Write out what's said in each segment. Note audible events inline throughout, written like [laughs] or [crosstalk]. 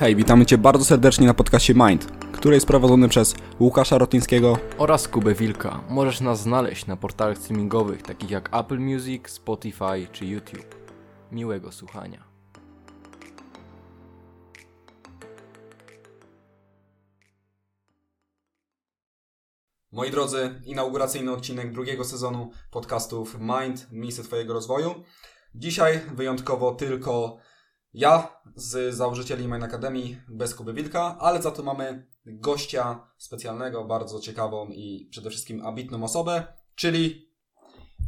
Hej, witamy Cię bardzo serdecznie na podcaście Mind, który jest prowadzony przez Łukasza Rotyńskiego oraz Kubę Wilka. Możesz nas znaleźć na portalach streamingowych takich jak Apple Music, Spotify czy YouTube. Miłego słuchania. Moi drodzy, inauguracyjny odcinek drugiego sezonu podcastów Mind, miejsce Twojego rozwoju. Dzisiaj wyjątkowo tylko ja z założycieli Mind Academy bez Kuby Wilka, ale za to mamy gościa specjalnego, bardzo ciekawą i przede wszystkim ambitną osobę, czyli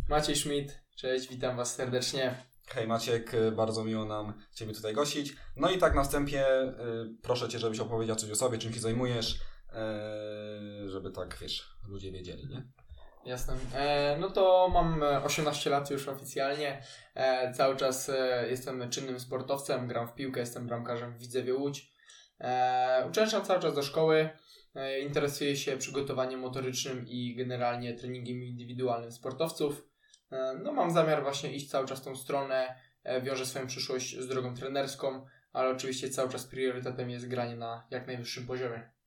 Maciej Schmidt, cześć, witam Was serdecznie. Hej Maciek, bardzo miło nam Ciebie tutaj gościć. No i tak na wstępie y, proszę Cię, żebyś opowiedział coś o sobie, czym się zajmujesz, y, żeby tak, wiesz, ludzie wiedzieli, nie? Jasne. E, no to mam 18 lat już oficjalnie. E, cały czas e, jestem czynnym sportowcem, gram w piłkę, jestem bramkarzem w Widzewie Łódź. E, uczęszczam cały czas do szkoły. E, interesuję się przygotowaniem motorycznym i generalnie treningiem indywidualnym sportowców. E, no mam zamiar właśnie iść cały czas tą stronę. E, wiążę swoją przyszłość z drogą trenerską, ale oczywiście cały czas priorytetem jest granie na jak najwyższym poziomie.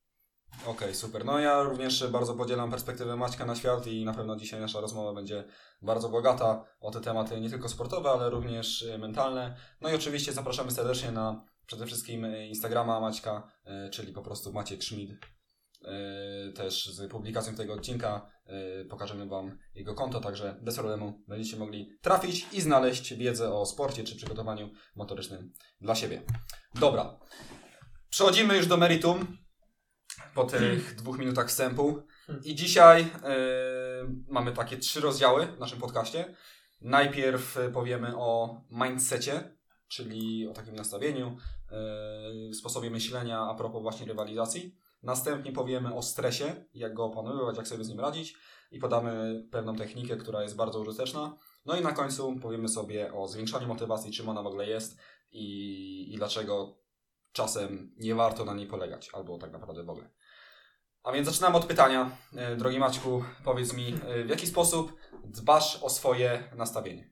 Okej, super. No ja również bardzo podzielam perspektywę Maćka na świat i na pewno dzisiaj nasza rozmowa będzie bardzo bogata o te tematy nie tylko sportowe, ale również y, mentalne. No i oczywiście zapraszamy serdecznie na przede wszystkim y, Instagrama Maćka, y, czyli po prostu Maciek Schmid. Też z publikacją tego odcinka pokażemy Wam jego konto, także bez problemu będziecie mogli trafić i znaleźć wiedzę o sporcie czy przygotowaniu motorycznym dla siebie. Dobra, przechodzimy już do meritum po tych dwóch minutach wstępu. I dzisiaj y, mamy takie trzy rozdziały w naszym podcaście. Najpierw powiemy o mindsetie, czyli o takim nastawieniu, y, sposobie myślenia a propos właśnie rywalizacji. Następnie powiemy o stresie, jak go opanowywać, jak sobie z nim radzić i podamy pewną technikę, która jest bardzo użyteczna. No i na końcu powiemy sobie o zwiększaniu motywacji, czym ona w ogóle jest i, i dlaczego czasem nie warto na niej polegać, albo tak naprawdę w ogóle. A więc zaczynamy od pytania. E, Drogi Maćku, powiedz mi, e, w jaki sposób dbasz o swoje nastawienie?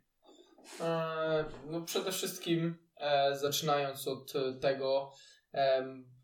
E, No przede wszystkim e, zaczynając od e, tego,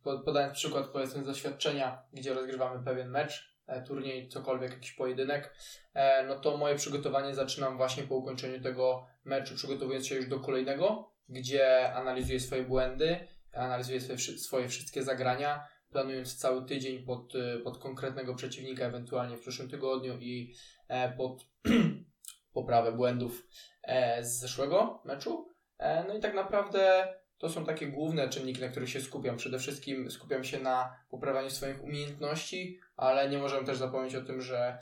po- podając przykład powiedzmy z doświadczenia, gdzie rozgrywamy pewien mecz, e, turniej, cokolwiek, jakiś pojedynek, e, no to moje przygotowanie zaczynam właśnie po ukończeniu tego meczu, przygotowując się już do kolejnego, gdzie analizuję swoje błędy, analizuję swoje, swoje wszystkie zagrania, planując cały tydzień pod, e, pod konkretnego przeciwnika, ewentualnie w przyszłym tygodniu i e, pod [clears throat] poprawę błędów e, z zeszłego meczu. E, no i tak naprawdę to są takie główne czynniki, na których się skupiam. Przede wszystkim skupiam się na poprawianiu swoich umiejętności, ale nie możemy też zapomnieć o tym, że,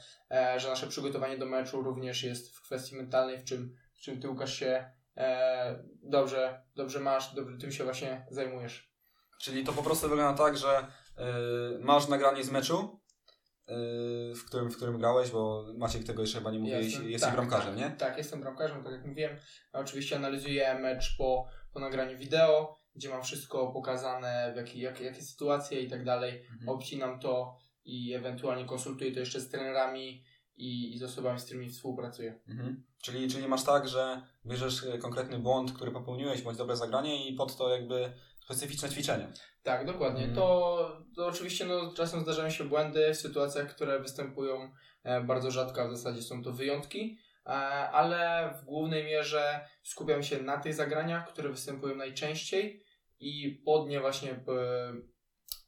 że nasze przygotowanie do meczu również jest w kwestii mentalnej, w czym, w czym ty Łukasz się dobrze, dobrze masz, dobrze tym się właśnie zajmujesz. Czyli to po prostu wygląda tak, że masz nagranie z meczu, e, w, którym, w którym grałeś, bo Maciek tego jeszcze chyba nie mówiłeś, Jestem- jesteś tak, bramkarzem, tak, nie? Tak, jestem bramkarzem, tak jak mówiłem. Oczywiście analizuję mecz po, po nagraniu wideo, gdzie mam wszystko pokazane, w jakiej jak, jakie sytuacje i tak dalej. Mhm. Obcinam to i ewentualnie konsultuję to jeszcze z trenerami i, i z osobami, z którymi współpracuję. Mhm. Czyli, czyli masz tak, że bierzesz e, konkretny błąd, który popełniłeś, bądź dobre zagranie i pod to jakby specyficzne ćwiczenie. Tak, dokładnie. Mhm. To, to oczywiście no, czasem zdarzają się błędy w sytuacjach, które występują e, bardzo rzadko, a w zasadzie są to wyjątki, e, ale w głównej mierze skupiam się na tych zagraniach, które występują najczęściej i pod nie właśnie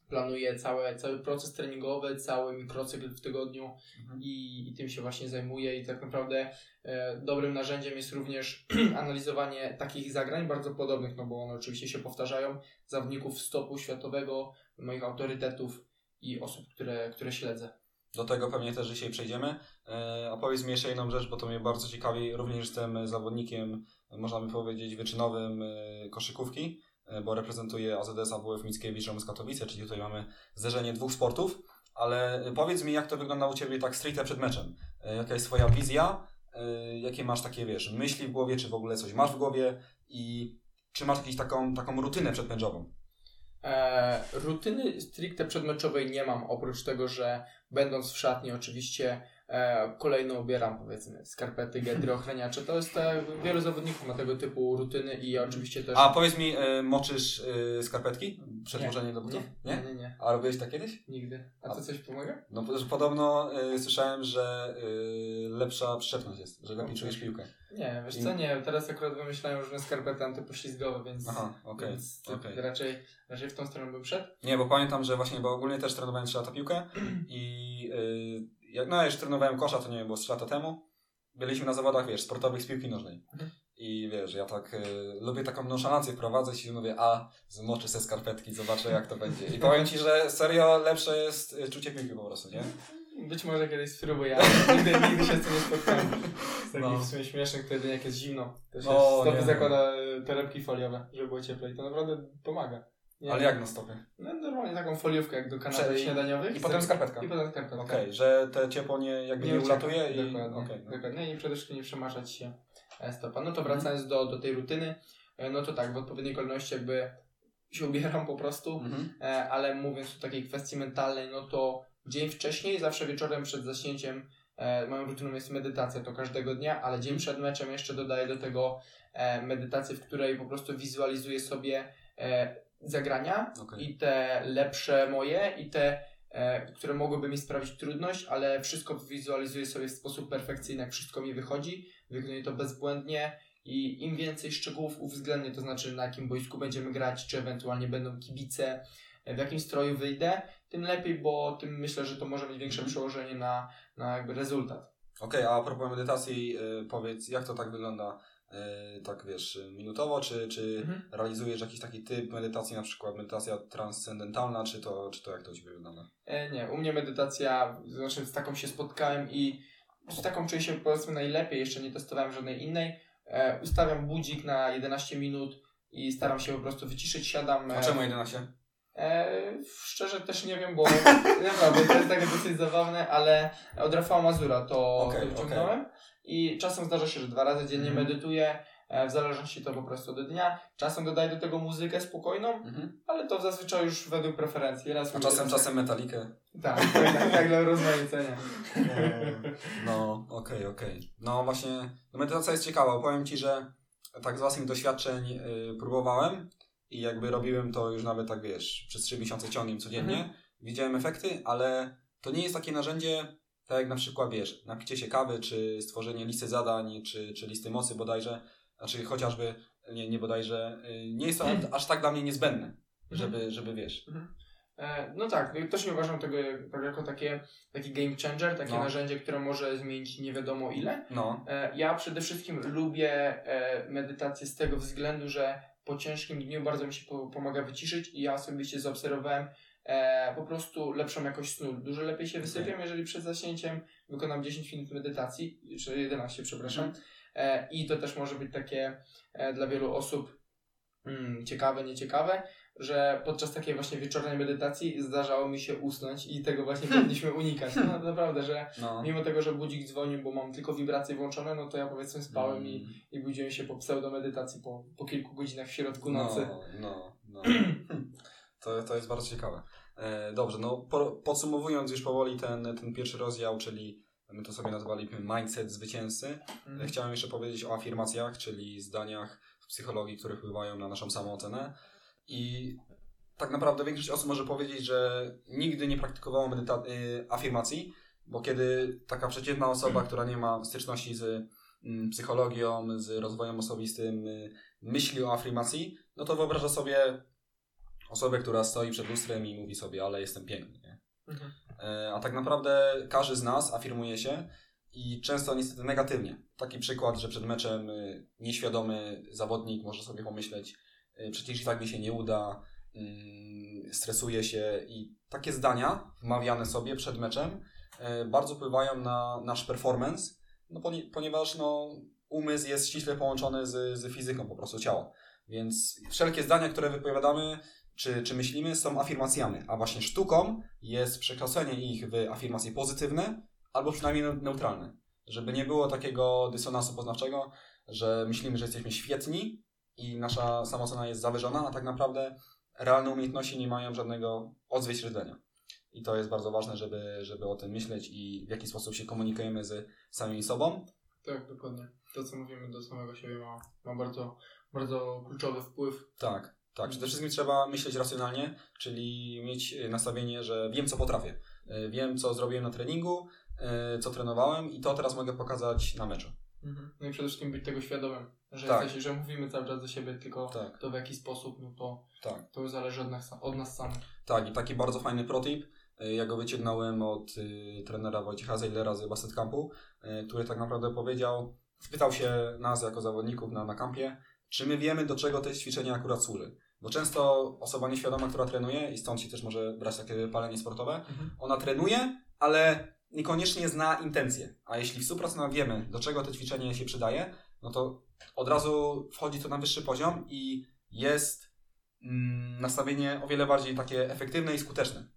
e, planuję całe, cały proces treningowy, cały mikrocykl w tygodniu Mhm. i, i tym się właśnie zajmuję i tak naprawdę e, dobrym narzędziem jest również [clears throat] analizowanie takich zagrań bardzo podobnych, no bo one oczywiście się powtarzają, zawodników stopu światowego, moich autorytetów i osób, które, które śledzę. Do tego pewnie też dzisiaj przejdziemy. E, a powiedz mi jeszcze jedną rzecz, bo to mnie bardzo ciekawi. Również jestem zawodnikiem, można by powiedzieć, wyczynowym e, koszykówki, bo reprezentuję AZS AWF Mickiewicz z Katowice, czyli tutaj mamy zderzenie dwóch sportów. Ale e, powiedz mi, jak to wygląda u Ciebie tak stricte przed meczem? E, jaka jest Twoja wizja? E, jakie masz takie, wiesz, myśli w głowie, czy w ogóle coś masz w głowie? I czy masz jakąś taką, taką rutynę przedmeczową? E, rutyny stricte przedmeczowej nie mam, oprócz tego, że będąc w szatni oczywiście E, kolejno ubieram powiedzmy skarpety, getry, ochraniacze. To jest te, wielu zawodników ma tego typu rutyny i oczywiście też... A powiedz mi, y, moczysz y, skarpetki przed Nie. do butów? nie, nie, nie, A robiłeś tak kiedyś? nigdy. A to coś pomaga? No podobno y, słyszałem, że y, lepsza przyczepność jest, że lepiej czujesz piłkę. Nie, wiesz co, nie. Teraz akurat wymyślają różne skarpety antypoślizgowe, więc, Aha, okej, więc okej. raczej, raczej w tą stronę bym szedł. Nie, bo pamiętam, że właśnie, bo ogólnie też trenowałem 3 lata piłkę i y, jak, no ja już trenowałem kosza, to nie wiem, było z 3 lata temu. Byliśmy na zawodach, wiesz, sportowych z piłki nożnej. Mhm. I wiesz, ja tak y, lubię taką nonszalancję wprowadzać i mówię, a zmoczę se skarpetki, zobaczę jak to będzie. I powiem Ci, że serio lepsze jest y, czucie piłki po prostu, nie? Być może kiedyś spróbuję, ale [laughs] nigdy, nigdy się z tym nie spotkałem. Z takich No. w sumie śmiesznych, wtedy jak jest zimno. To się O, stopy nie. zakłada y, torebki foliowe, żeby było cieplej. To naprawdę pomaga. Nie? Ale jak na stopy? No normalnie taką foliówkę jak do kanapek śniadaniowych. I potem skarpetka. I potem skarpetka. Okej, że te ciepło nie, jakby nie, ucieka. ulatuje i... Dokładnie, okej, no. dokładnie. I przede wszystkim nie przemaczać się e, stopa. No to wracając do, do tej rutyny, e, no to tak, w odpowiedniej kolejności jakby się ubieram po prostu, Mhm. e, ale mówiąc o takiej kwestii mentalnej, no to dzień wcześniej, zawsze wieczorem przed zaśnięciem e, moją rutyną jest medytacja, to każdego dnia, ale dzień przed meczem jeszcze dodaję do tego e, medytację, w której po prostu wizualizuję sobie e, zagrania Okej. i te lepsze moje i te, e, które mogłyby mi sprawić trudność, ale wszystko wizualizuję sobie w sposób perfekcyjny, jak wszystko mi wychodzi, wykonuję to bezbłędnie i im więcej szczegółów uwzględnię, to znaczy na jakim boisku będziemy grać, czy ewentualnie będą kibice, e, w jakim stroju wyjdę, tym lepiej, bo tym myślę, że to może mieć większe Mhm. przełożenie na, na jakby rezultat. Okej, a propos medytacji, y, powiedz, jak to tak wygląda, tak wiesz, minutowo, czy, czy Mhm. realizujesz jakiś taki typ medytacji, na przykład medytacja transcendentalna, czy to, czy to jak to u Ciebie wygląda? E, nie, u mnie medytacja, znaczy z taką się spotkałem i z taką czuję się powiedzmy najlepiej, jeszcze nie testowałem żadnej innej. E, ustawiam budzik na 11 minut i staram się po prostu wyciszyć, siadam. A e, czemu 11? E, szczerze też nie wiem, bo [laughs] naprawdę to jest takie dosyć zabawne, ale od Rafała Mazura to, to wyciągnąłem i czasem zdarza się, że dwa razy dziennie Mhm. medytuję, e, w zależności to po prostu od dnia. Czasem dodaję do tego muzykę spokojną, Mhm. ale to zazwyczaj już według preferencji. Raz A czasem, czasem metalikę. Tak, [laughs] tak, tak, tak dla rozmaicenia. No, okej, okej. No właśnie, no medytacja jest ciekawa. Powiem Ci, że tak z własnych doświadczeń y, próbowałem i jakby robiłem to już nawet tak wiesz, przez 3 miesiące ciągiem codziennie. Mhm. Widziałem efekty, ale to nie jest takie narzędzie, tak jak na przykład wiesz, napicie się kawy, czy stworzenie listy zadań, czy, czy listy mocy bodajże, znaczy chociażby, nie, nie bodajże, y, nie jest to aż tak dla mnie niezbędne, żeby, żeby wiesz. E, No tak, też nie uważam tego tak jako takie, taki game changer, takie No. narzędzie, które może zmienić nie wiadomo ile. No, E, Ja przede wszystkim lubię e, medytację z tego względu, że po ciężkim dniu bardzo mi się po, pomaga wyciszyć i ja osobiście zaobserwowałem e, po prostu lepszą jakość snu. Dużo lepiej się wysypiam, jeżeli przed zaśnięciem wykonam 10 minut medytacji, czy 11, przepraszam. Mhm. E, I to też może być takie e, dla wielu osób mm, ciekawe, nieciekawe, że podczas takiej właśnie wieczornej medytacji zdarzało mi się usnąć i tego właśnie powinniśmy unikać. No naprawdę, że no. Mimo tego, że budzik dzwonił, bo mam tylko wibracje włączone, no to ja powiedzmy spałem i, Mm. i budziłem się po pseudomedytacji po, po kilku godzinach w środku nocy. No, no, no. [clears throat] To, to jest bardzo ciekawe. E, dobrze, no po, podsumowując już powoli ten, ten pierwszy rozdział, czyli my to sobie nazwaliśmy mindset zwycięzcy, Mhm. chciałem jeszcze powiedzieć o afirmacjach, czyli zdaniach w psychologii, które wpływają na naszą samoocenę. I tak naprawdę większość osób może powiedzieć, że nigdy nie praktykowało medyta- y, afirmacji, bo kiedy taka przeciętna osoba, która nie ma styczności z mm, psychologią, z rozwojem osobistym, y, myśli o afirmacji, no to wyobraża sobie osobę, która stoi przed lustrem i mówi sobie, ale jestem piękny. Nie? Mhm. E, A tak naprawdę każdy z nas afirmuje się i często niestety negatywnie. Taki przykład, że przed meczem y, nieświadomy zawodnik może sobie pomyśleć, y, przecież i tak mi się nie uda, mm, stresuje się i takie zdania wmawiane sobie przed meczem e, bardzo wpływają na nasz performance, no poni- ponieważ no, umysł jest ściśle połączony z, z fizyką po prostu ciała. Więc wszelkie zdania, które wypowiadamy czy, czy myślimy, są afirmacjami, a właśnie sztuką jest przekształcenie ich w afirmacje pozytywne albo przynajmniej neu- neutralne. Żeby nie było takiego dysonansu poznawczego, że myślimy, że jesteśmy świetni i nasza samoocena jest zawyżona, a tak naprawdę realne umiejętności nie mają żadnego odzwierciedlenia. I to jest bardzo ważne, żeby, żeby o tym myśleć i w jaki sposób się komunikujemy z samymi sobą. Tak, dokładnie. To, co mówimy do samego siebie ma, ma bardzo, bardzo kluczowy wpływ. Tak, tak. Przede wszystkim trzeba myśleć racjonalnie, czyli mieć y, nastawienie, że wiem, co potrafię. Y, Wiem, co zrobiłem na treningu, y, co trenowałem i to teraz mogę pokazać na meczu. No i przede wszystkim być tego świadomym, że, Tak. jesteś, że mówimy cały czas do siebie, tylko Tak, to w jaki sposób, no to, tak. to już zależy od nas, od nas samych. Tak, i taki bardzo fajny protip, ja go wyciągnąłem od y, trenera Wojciecha Zeilera z Basset Campu, y, który tak naprawdę powiedział, spytał się nas jako zawodników na, na kampie, czy my wiemy, do czego te ćwiczenia akurat służy. Bo często osoba nieświadoma, która trenuje, i stąd się też może brać takie palenie sportowe, ona trenuje, ale niekoniecznie zna intencje. A jeśli w 100% wiemy, do czego to ćwiczenie się przydaje, no to od razu wchodzi to na wyższy poziom i jest mm, nastawienie o wiele bardziej takie efektywne i skuteczne.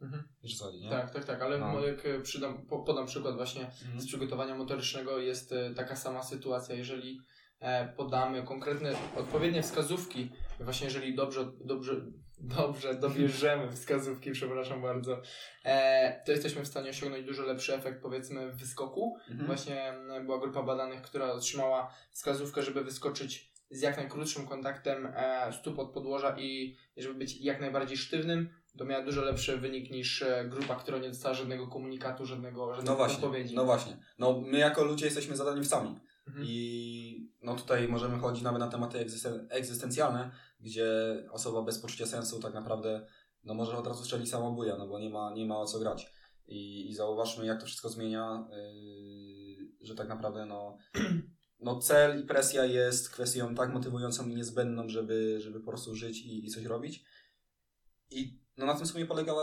Mhm. Wiesz co chodzi, nie? Tak, tak, tak, ale No. jak e, przydam, po, podam przykład właśnie Mhm. z przygotowania motorycznego jest e, taka sama sytuacja, jeżeli e, podamy konkretne, odpowiednie wskazówki, właśnie jeżeli dobrze, dobrze, dobrze dobierzemy wskazówki, przepraszam bardzo, e, to jesteśmy w stanie osiągnąć dużo lepszy efekt powiedzmy w wyskoku. Mhm. Właśnie e, była grupa badanych, która otrzymała wskazówkę, żeby wyskoczyć z jak najkrótszym kontaktem e, stóp od podłoża i żeby być jak najbardziej sztywnym, to miała dużo lepszy wynik niż e, grupa, która nie dostała żadnego komunikatu, żadnego, No żadnej właśnie, odpowiedzi. no właśnie. No my jako ludzie jesteśmy zadani sami. Mhm. I no tutaj możemy chodzić nawet na tematy egzysten- egzystencjalne, gdzie osoba bez poczucia sensu tak naprawdę no może od razu strzelić samobuja, no bo nie ma, nie ma o co grać. I, i zauważmy, jak to wszystko zmienia, yy, że tak naprawdę no, [clears throat] no cel i presja jest kwestią tak motywującą i niezbędną, żeby, żeby po prostu żyć i, i coś robić. I no na tym w sumie polega y,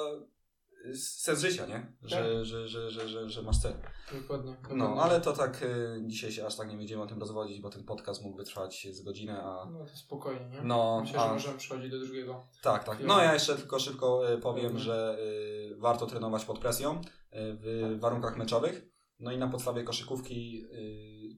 sens życia, nie? Że, że, że, że, że, że masz cel. Dokładnie. No, ale to tak y, dzisiaj się aż tak nie będziemy o tym rozwodzić, bo ten podcast mógłby trwać z godzinę, a No to spokojnie, nie? no, Myślę, że możemy przechodzić do drugiego. tak, tak. No ja jeszcze tylko szybko y, powiem, że y, warto trenować pod presją w warunkach meczowych. No i na podstawie koszykówki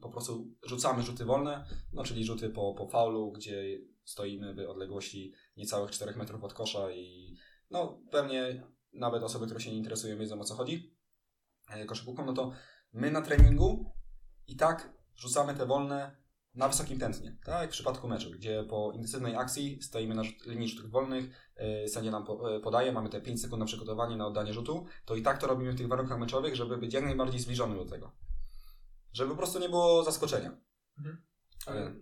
po prostu rzucamy rzuty wolne, no czyli rzuty po, po faulu, gdzie stoimy w odległości niecałych 4 metrów od kosza i no pewnie nawet osoby, które się nie interesują wiedzą o co chodzi e, koszykówką, no to my na treningu i tak rzucamy te wolne na wysokim tętnie, tak jak w przypadku meczu, gdzie po intensywnej akcji stoimy na linii rzutów wolnych, yy, sędzia nam e, podaje, mamy te 5 sekund na przygotowanie, na oddanie rzutu, to i tak to robimy w tych warunkach meczowych, żeby być jak najbardziej zbliżony do tego. Żeby po prostu nie było zaskoczenia. Ale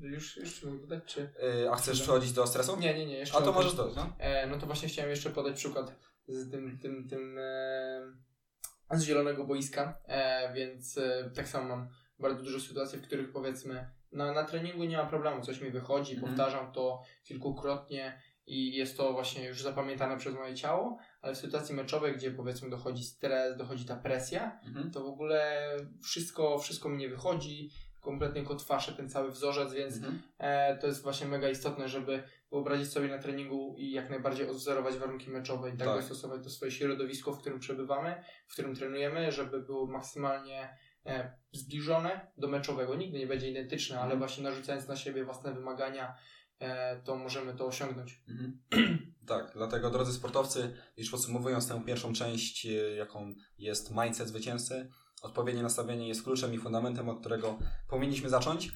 już, już dodać, czy... A chcesz przechodzić do stresu? Nie, nie, nie. Jeszcze A to możesz dodać, no? E, no to właśnie chciałem jeszcze podać przykład z tym, tym, tym e, z zielonego boiska, e, więc e, tak samo mam bardzo dużo sytuacji, w których powiedzmy na, na treningu nie ma problemu, coś mi wychodzi, Mhm. powtarzam to kilkukrotnie i jest to właśnie już zapamiętane przez moje ciało, ale w sytuacji meczowej, gdzie powiedzmy dochodzi stres, dochodzi ta presja, Mhm. to w ogóle wszystko, wszystko mi nie wychodzi, kompletnie kotwaszę ten cały wzorzec, więc Mhm. E, to jest właśnie mega istotne, żeby wyobrazić sobie na treningu i jak najbardziej odwzorować warunki meczowe i tak, Tak. dostosować do swoje środowisko, w którym przebywamy, w którym trenujemy, żeby było maksymalnie e, zbliżone do meczowego. Nigdy nie będzie identyczne, ale Mhm. właśnie narzucając na siebie własne wymagania, e, to możemy to osiągnąć. Mhm. [clears throat] Tak, dlatego drodzy sportowcy, już podsumowując tę pierwszą część, e, jaką jest mindset zwycięzcy, odpowiednie nastawienie jest kluczem i fundamentem, od którego powinniśmy zacząć.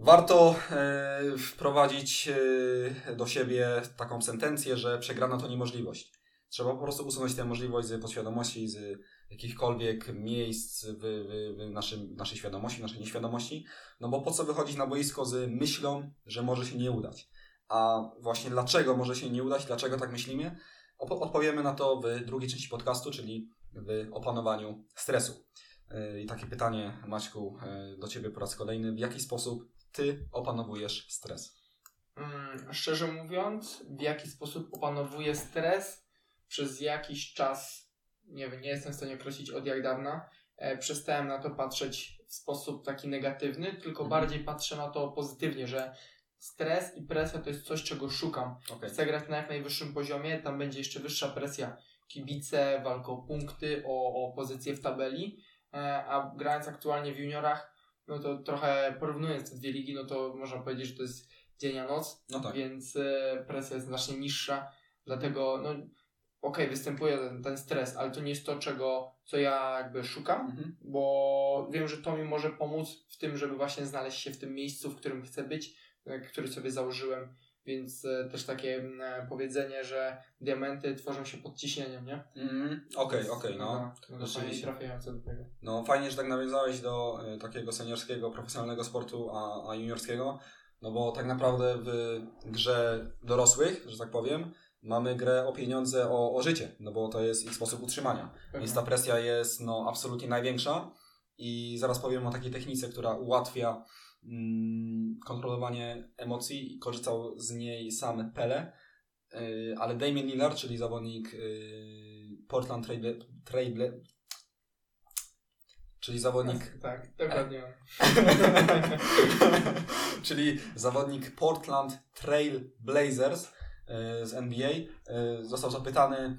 Warto e, wprowadzić e, do siebie taką sentencję, że przegrana to niemożliwość. Trzeba po prostu usunąć tę możliwość z podświadomości, z jakichkolwiek miejsc w, w, w naszym, naszej świadomości, naszej nieświadomości. No bo po co wychodzić na boisko z myślą, że może się nie udać? A właśnie dlaczego może się nie udać, dlaczego tak myślimy, odpowiemy na to w drugiej części podcastu, czyli w opanowaniu stresu. Yy, I takie pytanie, Maćku, do Ciebie po raz kolejny. W jaki sposób Ty opanowujesz stres? Mm, szczerze mówiąc, w jaki sposób opanowuję stres przez jakiś czas, nie wiem, nie jestem w stanie określić od jak dawna, e, przestałem na to patrzeć w sposób taki negatywny, tylko Mhm. bardziej patrzę na to pozytywnie, że stres i presja to jest coś, czego szukam. Okej. Chcę grać na jak najwyższym poziomie, tam będzie jeszcze wyższa presja. Kibice, walka o punkty, o, o pozycję w tabeli, e, a grając aktualnie w juniorach, no to trochę porównując te dwie ligi, no to można powiedzieć, że to jest dzień a noc, No tak. więc e, presja jest znacznie niższa, dlatego no, okej, występuje ten, ten stres, ale to nie jest to, czego, co ja jakby szukam, Mhm. bo wiem, że to mi może pomóc w tym, żeby właśnie znaleźć się w tym miejscu, w którym chcę być, e, który sobie założyłem. Więc e, też takie e, powiedzenie, że diamenty tworzą się pod ciśnieniem, nie? Mhm. Okej, okej, no. No, no to fajnie trafiające do tego. No fajnie, że tak nawiązałeś do y, takiego seniorskiego, profesjonalnego sportu, a, a juniorskiego, no bo tak naprawdę w grze dorosłych, że tak powiem, mamy grę o pieniądze, o, o życie, no bo to jest ich sposób utrzymania. Więc ta presja jest no, absolutnie największa i zaraz powiem o takiej technice, która ułatwia mm, kontrolowanie emocji i korzystał z niej sam Pele, Yy, ale Damien Lillard, czyli zawodnik yy, Portland Trail, Trail, czyli zawodnik Tak, dokładnie. [laughs] czyli zawodnik Portland Trail Blazers e, z NBA, został zapytany mm,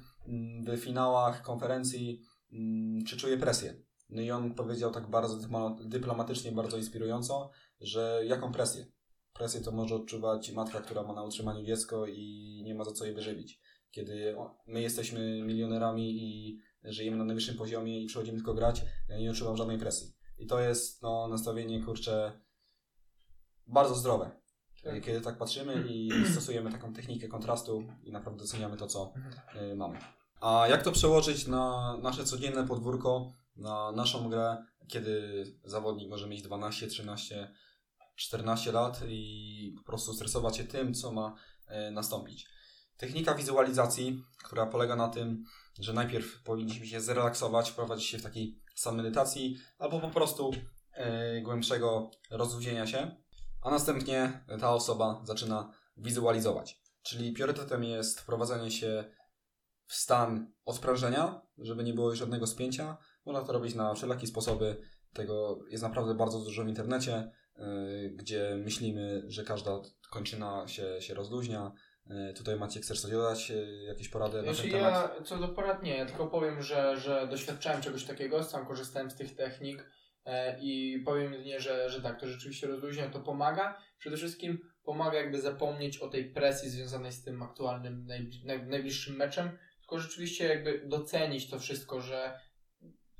w finałach konferencji, mm, czy czuje presję. No i on powiedział tak bardzo dyplo- dyplomatycznie, bardzo inspirująco, że jaką presję? Presję to może odczuwać matka, która ma na utrzymaniu dziecko i nie ma za co je wyżywić. Kiedy my jesteśmy milionerami i żyjemy na najwyższym poziomie i przychodzimy tylko grać, ja nie odczuwam żadnej presji. I to jest no, nastawienie, kurczę, bardzo zdrowe. Tak. Kiedy tak patrzymy i stosujemy taką technikę kontrastu i naprawdę doceniamy to, co y, mamy. A jak to przełożyć na nasze codzienne podwórko, na naszą grę, kiedy zawodnik może mieć 12, 13, 14 lat i po prostu stresować się tym, co ma y, nastąpić. Technika wizualizacji, która polega na tym, że najpierw powinniśmy się zrelaksować, wprowadzić się w taki stan medytacji, albo po prostu y, głębszego rozluźnienia się, a następnie ta osoba zaczyna wizualizować. Czyli priorytetem jest wprowadzenie się w stan odprężenia, żeby nie było żadnego spięcia. Można to robić na wszelakie sposoby. Tego jest naprawdę bardzo dużo w internecie, gdzie myślimy, że każda kończyna się, się rozluźnia. Yy, tutaj Maciek, chcesz coś dodać? Yy, jakieś porady na Jeśli ten temat? ja co do porad nie, ja tylko powiem, że, że doświadczałem czegoś takiego, sam korzystałem z tych technik e, i powiem jedynie, że, że tak, to rzeczywiście rozluźnia, to pomaga. Przede wszystkim pomaga jakby zapomnieć o tej presji związanej z tym aktualnym, najbli- naj, najbliższym meczem, tylko rzeczywiście jakby docenić to wszystko, że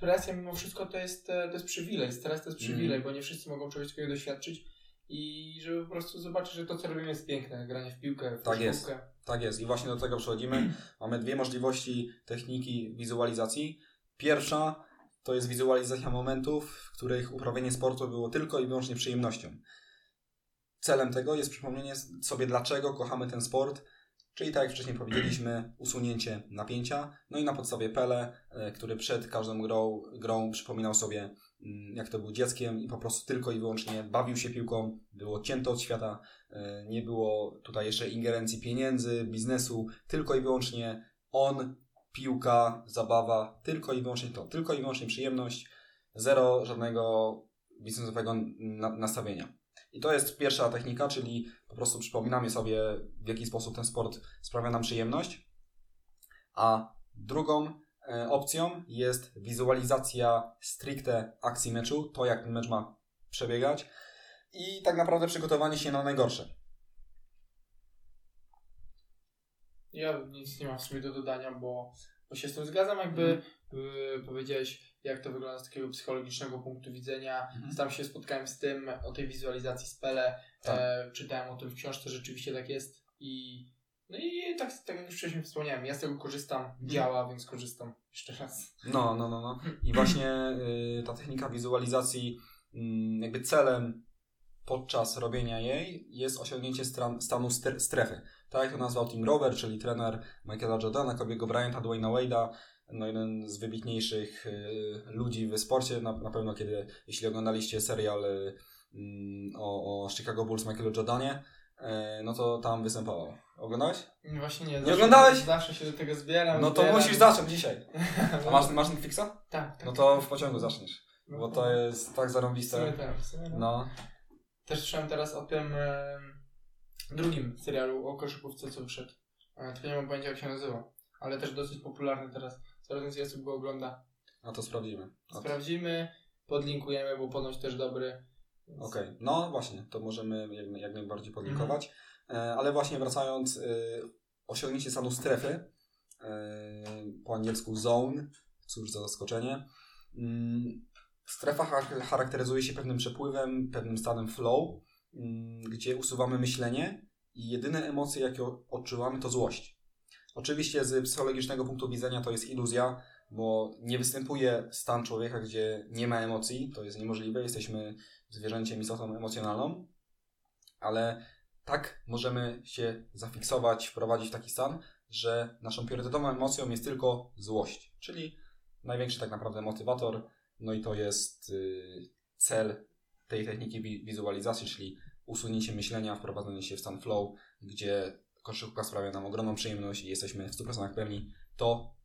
presja mimo wszystko to jest, e, to jest przywilej, stres to jest przywilej, Mhm. bo nie wszyscy mogą czegoś takiego doświadczyć i żeby po prostu zobaczyć, że to co robimy jest piękne, granie w piłkę, w Tak jest. Tak jest i właśnie do tego przechodzimy. [clears throat] Mamy dwie możliwości techniki wizualizacji. Pierwsza to jest wizualizacja momentów, w których uprawianie sportu było tylko i wyłącznie przyjemnością. Celem tego jest przypomnienie sobie, dlaczego kochamy ten sport, czyli tak jak wcześniej powiedzieliśmy, usunięcie napięcia. No i na podstawie Pele, e, który przed każdą grą, grą przypominał sobie, mm, jak to był dzieckiem i po prostu tylko i wyłącznie bawił się piłką, było odcięte od świata, e, nie było tutaj jeszcze ingerencji pieniędzy, biznesu, tylko i wyłącznie on, piłka, zabawa, tylko i wyłącznie to, tylko i wyłącznie przyjemność, zero żadnego biznesowego na, nastawienia. I to jest pierwsza technika, czyli po prostu przypominamy sobie, w jaki sposób ten sport sprawia nam przyjemność. A drugą e, opcją jest wizualizacja stricte akcji meczu, to jak ten mecz ma przebiegać i tak naprawdę przygotowanie się na najgorsze. Ja nic nie mam w sumie do dodania, bo, bo się z tym zgadzam. Jakby y, powiedziałeś, jak to wygląda z takiego psychologicznego punktu widzenia. Mhm. Sam się spotkałem z tym, o tej wizualizacji spele. Tak. E, czytałem o tym w książce, rzeczywiście tak jest. I no i tak, tak jak już wcześniej wspomniałem, ja z tego korzystam, Mhm. działa, więc korzystam jeszcze raz. No, no, no, no. I właśnie y, ta technika wizualizacji, mm, jakby celem podczas robienia jej jest osiągnięcie stran, stanu stre- strefy. Tak jak to nazwał Tim Rover, czyli trener Michaela Jordana, Kobiego Bryanta, Dwayna Wade'a, no jeden z wybitniejszych y, ludzi w sporcie, na, na pewno kiedy, jeśli oglądaliście serial y, mm, o, o Chicago Bulls Michaelu Jordanie, y, no to tam występował. Oglądałeś? Właśnie nie. Nie oglądałeś? Zawsze się do tego zbieram. No to zbieram. musisz zacząć dzisiaj. [laughs] A masz, masz Netflixa? Tak, tak. No to w pociągu zaczniesz. No Bo to jest tak zarąbiste. tak, tak. No, Też słyszałem teraz o tym em, drugim serialu o koszykówce, co wyszedł. E, tylko nie mam pojęcia, jak się nazywa. Ale też dosyć popularny teraz. Coraz więcej osób go ogląda. a to sprawdzimy. A- Sprawdzimy, podlinkujemy, bo ponoć też dobry. Więc- Okej, no właśnie, to możemy jak, jak najbardziej podlinkować. E, ale właśnie wracając, y, osiągnięcie stanu strefy po angielsku zone, cóż za zaskoczenie. Mm, strefa charakteryzuje się pewnym przepływem, pewnym stanem flow, mm, gdzie usuwamy myślenie i jedyne emocje, jakie odczuwamy, to złość. Oczywiście z psychologicznego punktu widzenia to jest iluzja, bo nie występuje stan człowieka, gdzie nie ma emocji, to jest niemożliwe, jesteśmy zwierzęciem, istotą emocjonalną, ale tak możemy się zafiksować, wprowadzić w taki stan, że naszą priorytetową emocją jest tylko złość, czyli największy tak naprawdę motywator, no i to jest y, cel tej techniki wizualizacji, czyli usunięcie myślenia, wprowadzenie się w stan flow, gdzie koszykówka sprawia nam ogromną przyjemność i jesteśmy w 100% pewni to,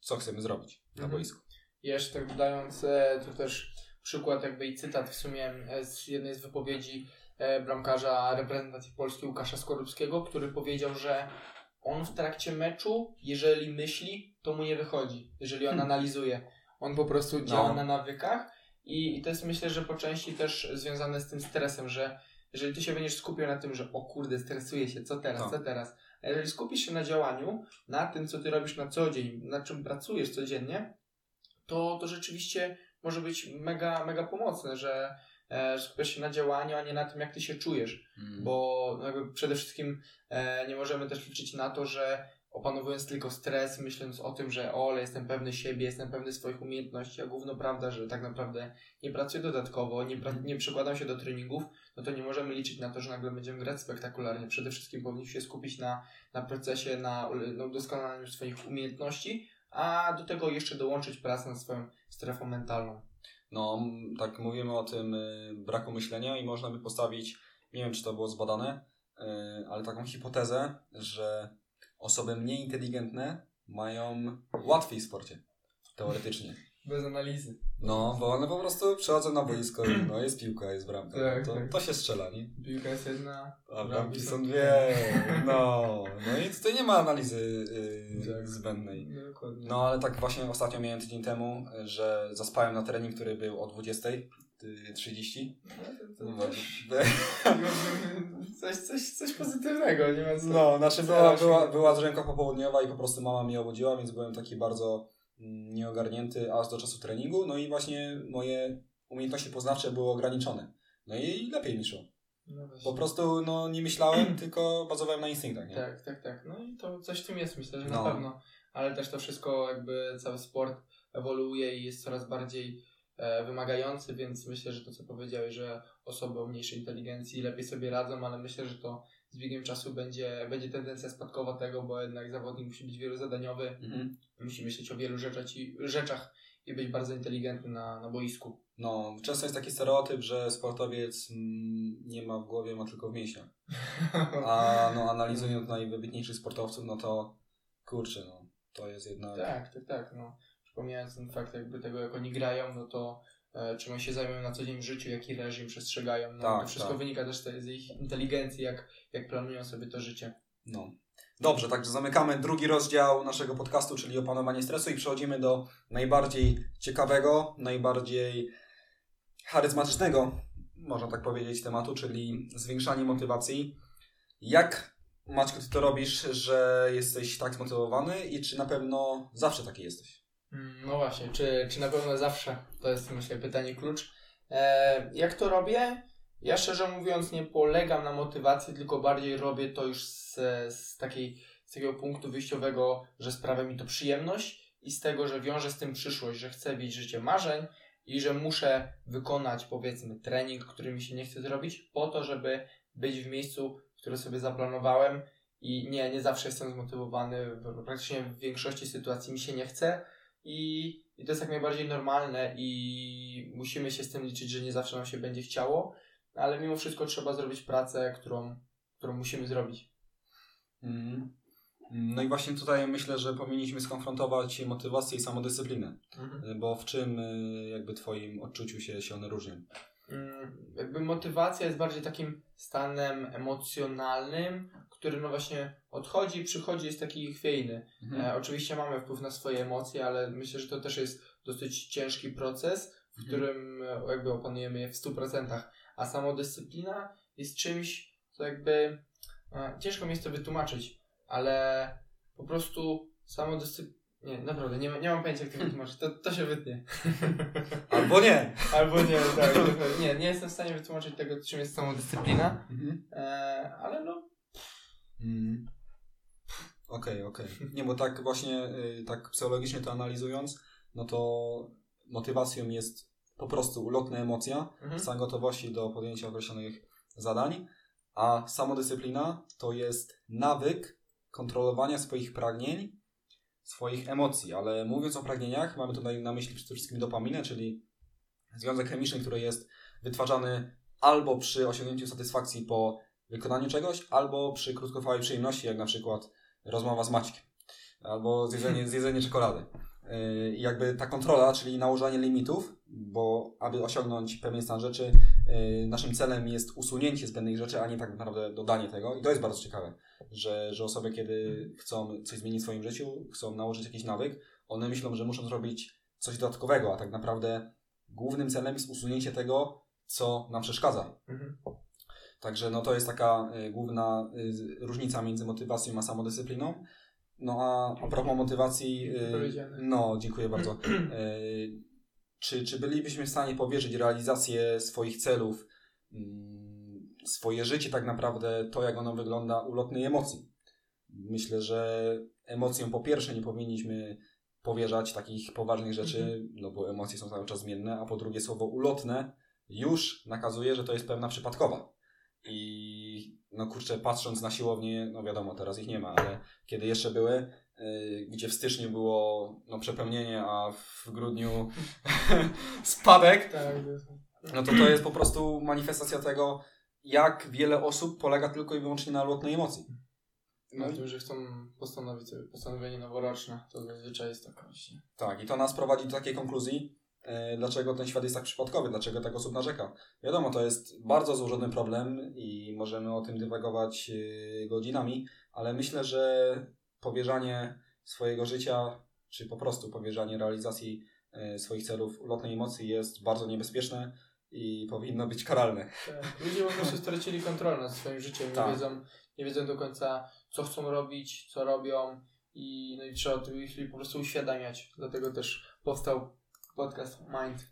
co chcemy zrobić na mhm. boisku. Jeszcze tak dodając, e, to też przykład jakby i cytat w sumie e, z jednej z wypowiedzi e, bramkarza reprezentacji Polski Łukasza Skorupskiego, który powiedział, że on w trakcie meczu, jeżeli myśli, to mu nie wychodzi, jeżeli on hmm. analizuje. On po prostu działa no. na nawykach i, i to jest myślę, że po części też związane z tym stresem, że jeżeli ty się będziesz skupiał na tym, że o kurde, stresuję się, co teraz, no. co teraz, a jeżeli skupisz się na działaniu, na tym, co ty robisz na co dzień, na czym pracujesz codziennie, to, to rzeczywiście może być mega, mega pomocne, że e, skupiasz się na działaniu, a nie na tym, jak ty się czujesz. Mm. Bo jakby przede wszystkim e, nie możemy też liczyć na to, że opanowując tylko stres, myśląc o tym, że o, ale jestem pewny siebie, jestem pewny swoich umiejętności, a główno prawda, że tak naprawdę nie pracuję dodatkowo, nie, pra- nie przykładam się do treningów, no to nie możemy liczyć na to, że nagle będziemy grać spektakularnie. Przede wszystkim powinniśmy się skupić na, na procesie, na, na udoskonalaniu swoich umiejętności, a do tego jeszcze dołączyć pracę nad swoją strefą mentalną. No, tak mówimy o tym y, braku myślenia i można by postawić, nie wiem czy to było zbadane, y, ale taką hipotezę, że osoby mniej inteligentne mają łatwiej w sporcie. Teoretycznie. Bez analizy. No, bo one po prostu przychodzą na boisko, no jest piłka, jest bramka. Tak, to, tak. to się strzela, nie? Piłka jest jedna, a bramki są dwie. No, no i tutaj nie ma analizy yy, zbędnej. Dokładnie. No, ale tak właśnie ostatnio miałem tydzień temu, że zaspałem na trening, który był o 20.30. No, to, [laughs] coś, coś, coś pozytywnego, nie ma co. No, znaczy była, była, była drzemka popołudniowa i po prostu mama mnie obudziła, więc byłem taki bardzo nieogarnięty aż do czasu treningu, no i właśnie moje umiejętności poznawcze były ograniczone. No i lepiej mi szło. No po prostu no, nie myślałem, [clears throat] tylko bazowałem na instynktach. Nie? Tak, tak, tak. No i to coś w tym jest, myślę, że no. na pewno. Ale też to wszystko, jakby cały sport ewoluuje i jest coraz bardziej wymagający, więc myślę, że to, co powiedziałeś, że osoby o mniejszej inteligencji lepiej sobie radzą, ale myślę, że to z biegiem czasu będzie, będzie tendencja spadkowa tego, bo jednak zawodnik musi być wielozadaniowy, mhm. musi myśleć o wielu rzeczach i, rzeczach i być bardzo inteligentny na, na boisku. No, często jest taki stereotyp, że sportowiec mm, nie ma w głowie, ma tylko w mięśniach. A no, analizując najwybitniejszych sportowców, no to kurczę, no, to jest jednak... Tak, tak, tak, no. Przypomniałem ten fakt jakby tego, jak oni grają, no to E, czym oni się zajmują na co dzień w życiu, jaki reżim przestrzegają. No, tak, to wszystko tak. wynika też z ich inteligencji, jak, jak planują sobie to życie. No. Dobrze, także zamykamy drugi rozdział naszego podcastu, czyli opanowanie stresu i przechodzimy do najbardziej ciekawego, najbardziej charyzmatycznego, można tak powiedzieć, tematu, czyli zwiększanie motywacji. Jak, Maćku, ty to robisz, że jesteś tak zmotywowany i czy na pewno zawsze taki jesteś? Mm, no właśnie, czy, czy na pewno zawsze? To jest myślę pytanie klucz. E, jak to robię? Ja szczerze mówiąc nie polegam na motywacji, tylko bardziej robię to już z, z, takiej, z takiego punktu wyjściowego, że sprawia mi to przyjemność i z tego, że wiąże z tym przyszłość, że chcę mieć życie marzeń i że muszę wykonać powiedzmy trening, który mi się nie chce zrobić po to, żeby być w miejscu, które sobie zaplanowałem i nie, nie zawsze jestem zmotywowany, praktycznie w większości sytuacji mi się nie chce, i, I to jest jak najbardziej normalne i musimy się z tym liczyć, że nie zawsze nam się będzie chciało, ale mimo wszystko trzeba zrobić pracę, którą, którą musimy zrobić. Mm. No i właśnie tutaj myślę, że powinniśmy skonfrontować motywację i samodyscyplinę, mhm. bo w czym y, jakby Twoim odczuciu się, się one różnią? Mm, jakby motywacja jest bardziej takim stanem emocjonalnym, który no właśnie odchodzi i przychodzi, jest taki chwiejny. Mhm. E, oczywiście mamy wpływ na swoje emocje, ale myślę, że to też jest dosyć ciężki proces, w mhm. którym e, jakby opanujemy je w 100%. A samodyscyplina jest czymś, co jakby e, ciężko mi jest to wytłumaczyć, ale po prostu samodyscyplina. Nie, naprawdę, nie, ma- nie mam pojęcia jak to wytłumaczyć. To, to się wytnie. [laughs] Albo nie. Albo nie, tak. Nie, nie jestem w stanie wytłumaczyć tego, czym jest samodyscyplina. Mhm. E, ale no, Mm. Okej, okej. Nie, bo tak właśnie, y, tak psychologicznie to analizując, no to motywacją jest po prostu ulotna emocja, mhm. stan gotowości do podjęcia określonych zadań, a samodyscyplina to jest nawyk kontrolowania swoich pragnień, swoich emocji, ale mówiąc o pragnieniach, mamy tutaj na myśli przede wszystkim dopaminę, czyli związek chemiczny, który jest wytwarzany albo przy osiągnięciu satysfakcji po wykonaniu czegoś, albo przy krótkotrwałej przyjemności, jak na przykład rozmowa z Maćkiem, albo zjedzenie, [laughs] zjedzenie czekolady. I jakby ta kontrola, czyli nałożenie limitów, bo aby osiągnąć pewien stan rzeczy, naszym celem jest usunięcie zbędnych rzeczy, a nie tak naprawdę dodanie tego. I to jest bardzo ciekawe, że, że osoby, kiedy chcą coś zmienić w swoim życiu, chcą nałożyć jakiś nawyk, one myślą, że muszą zrobić coś dodatkowego, a tak naprawdę głównym celem jest usunięcie tego, co nam przeszkadza. Mhm. Także no to jest taka y, główna z- różnica między motywacją a samodyscypliną. No a a propos motywacji, no dziękuję bardzo. Czy, czy bylibyśmy w stanie powierzyć realizację swoich celów, mm, swoje życie tak naprawdę, to jak ono wygląda, ulotnej emocji? Myślę, że emocjom po pierwsze nie powinniśmy powierzać takich poważnych rzeczy, no bo emocje są cały czas zmienne, a po drugie słowo ulotne już nakazuje, że to jest pewna przypadkowa. I no kurczę, patrząc na siłownię, no wiadomo, teraz ich nie ma, ale kiedy jeszcze były, gdzie w styczniu było no, przepełnienie, a w grudniu [laughs] spadek, Tak, jest- no to to jest po prostu manifestacja tego, jak wiele osób polega tylko i wyłącznie na ulotnej emocji. No Na tym, że chcą postanowić sobie postanowienie noworoczne, to zazwyczaj jest taka właśnie. Tak, i to nas prowadzi do takiej konkluzji, e, dlaczego ten świat jest tak przypadkowy, dlaczego tak osób narzeka. Wiadomo, to jest bardzo złożony problem i możemy o tym dywagować e, godzinami, ale myślę, że powierzanie swojego życia, czy po prostu powierzanie realizacji e, swoich celów ulotnej emocji jest bardzo niebezpieczne i powinno być karalne. Tak. Ludzie po prostu stracili kontrolę nad swoim życiem, nie, Tak. wiedzą, nie wiedzą do końca, co chcą robić, co robią i, no i trzeba to po prostu uświadamiać. Dlatego też powstał podcast Mind.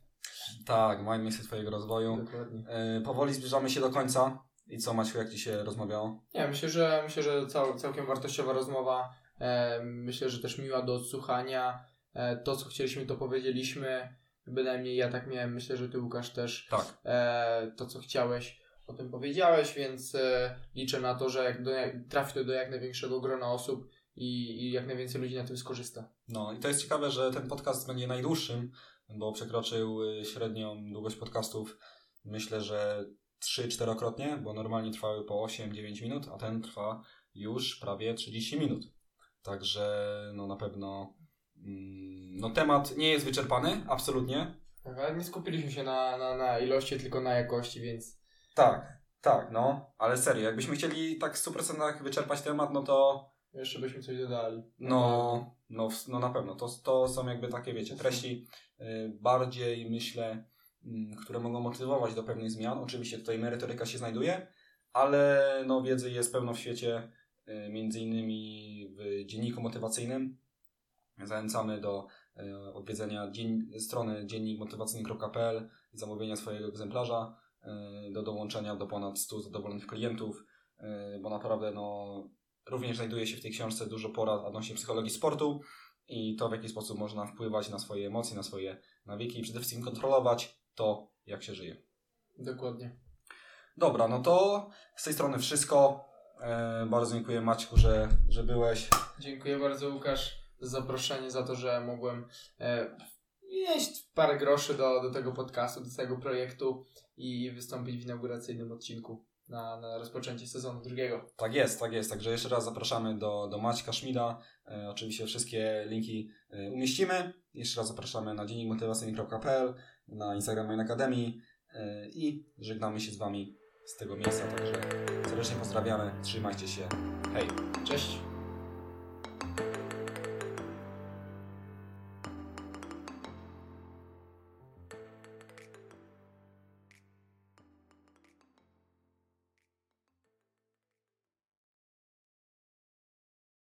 Tak, mind miejsce Twojego rozwoju. Dokładnie. E, Powoli zbliżamy się do końca. I co, Maciu, jak Ci się rozmawiało? Nie, myślę, że myślę, że cał, całkiem wartościowa rozmowa. E, myślę, że też miła do odsłuchania. E, to, co chcieliśmy, to powiedzieliśmy. Bynajmniej ja tak miałem. Myślę, że Ty, Łukasz, też Tak. e, to, co chciałeś, o tym powiedziałeś, więc e, liczę na to, że jak do, jak, trafi to do jak największego grona osób i, i jak najwięcej ludzi na tym skorzysta. No i to jest ciekawe, że ten podcast będzie najdłuższym, bo przekroczył y, średnią długość podcastów myślę, że 3-4-krotnie, bo normalnie trwały po 8-9 minut, a ten trwa już prawie 30 minut. Także no na pewno mm, no temat nie jest wyczerpany, absolutnie. Tak, ale nie skupiliśmy się na, na, na ilości, tylko na jakości, więc Tak, tak, no, ale serio, jakbyśmy chcieli tak w 100% wyczerpać temat, no to jeszcze byśmy coś dodali. No, no, no na pewno. To, to są jakby takie, wiecie, treści y, bardziej, myślę, które mogą motywować do pewnych zmian. Oczywiście tutaj merytoryka się znajduje, ale no, wiedzy jest pełno w świecie, y, między innymi w dzienniku motywacyjnym. Zachęcamy do y, odwiedzenia dzien- strony dziennikmotywacyjny.pl i zamówienia swojego egzemplarza, y, do dołączenia do ponad 100 zadowolonych klientów, bo naprawdę no, Również znajduje się w tej książce dużo porad odnośnie psychologii sportu i to, w jaki sposób można wpływać na swoje emocje, na swoje nawyki i przede wszystkim kontrolować to, jak się żyje. Dokładnie. Dobra, no to z tej strony wszystko. E, bardzo dziękuję Maćku, że, że byłeś. Dziękuję bardzo Łukasz za zaproszenie, za to, że mogłem e, wnieść parę groszy do, do tego podcastu, do całego projektu i wystąpić w inauguracyjnym odcinku na, na rozpoczęcie sezonu drugiego. Tak jest, tak jest. Także jeszcze raz zapraszamy do, do Maćka Szmida. E, oczywiście wszystkie linki e, umieścimy. Jeszcze raz zapraszamy na dziennikmotywacyjny.pl, na Instagram Main Academy e, i żegnamy się z Wami z tego miejsca. Także serdecznie pozdrawiamy. Trzymajcie się. Hej! Cześć!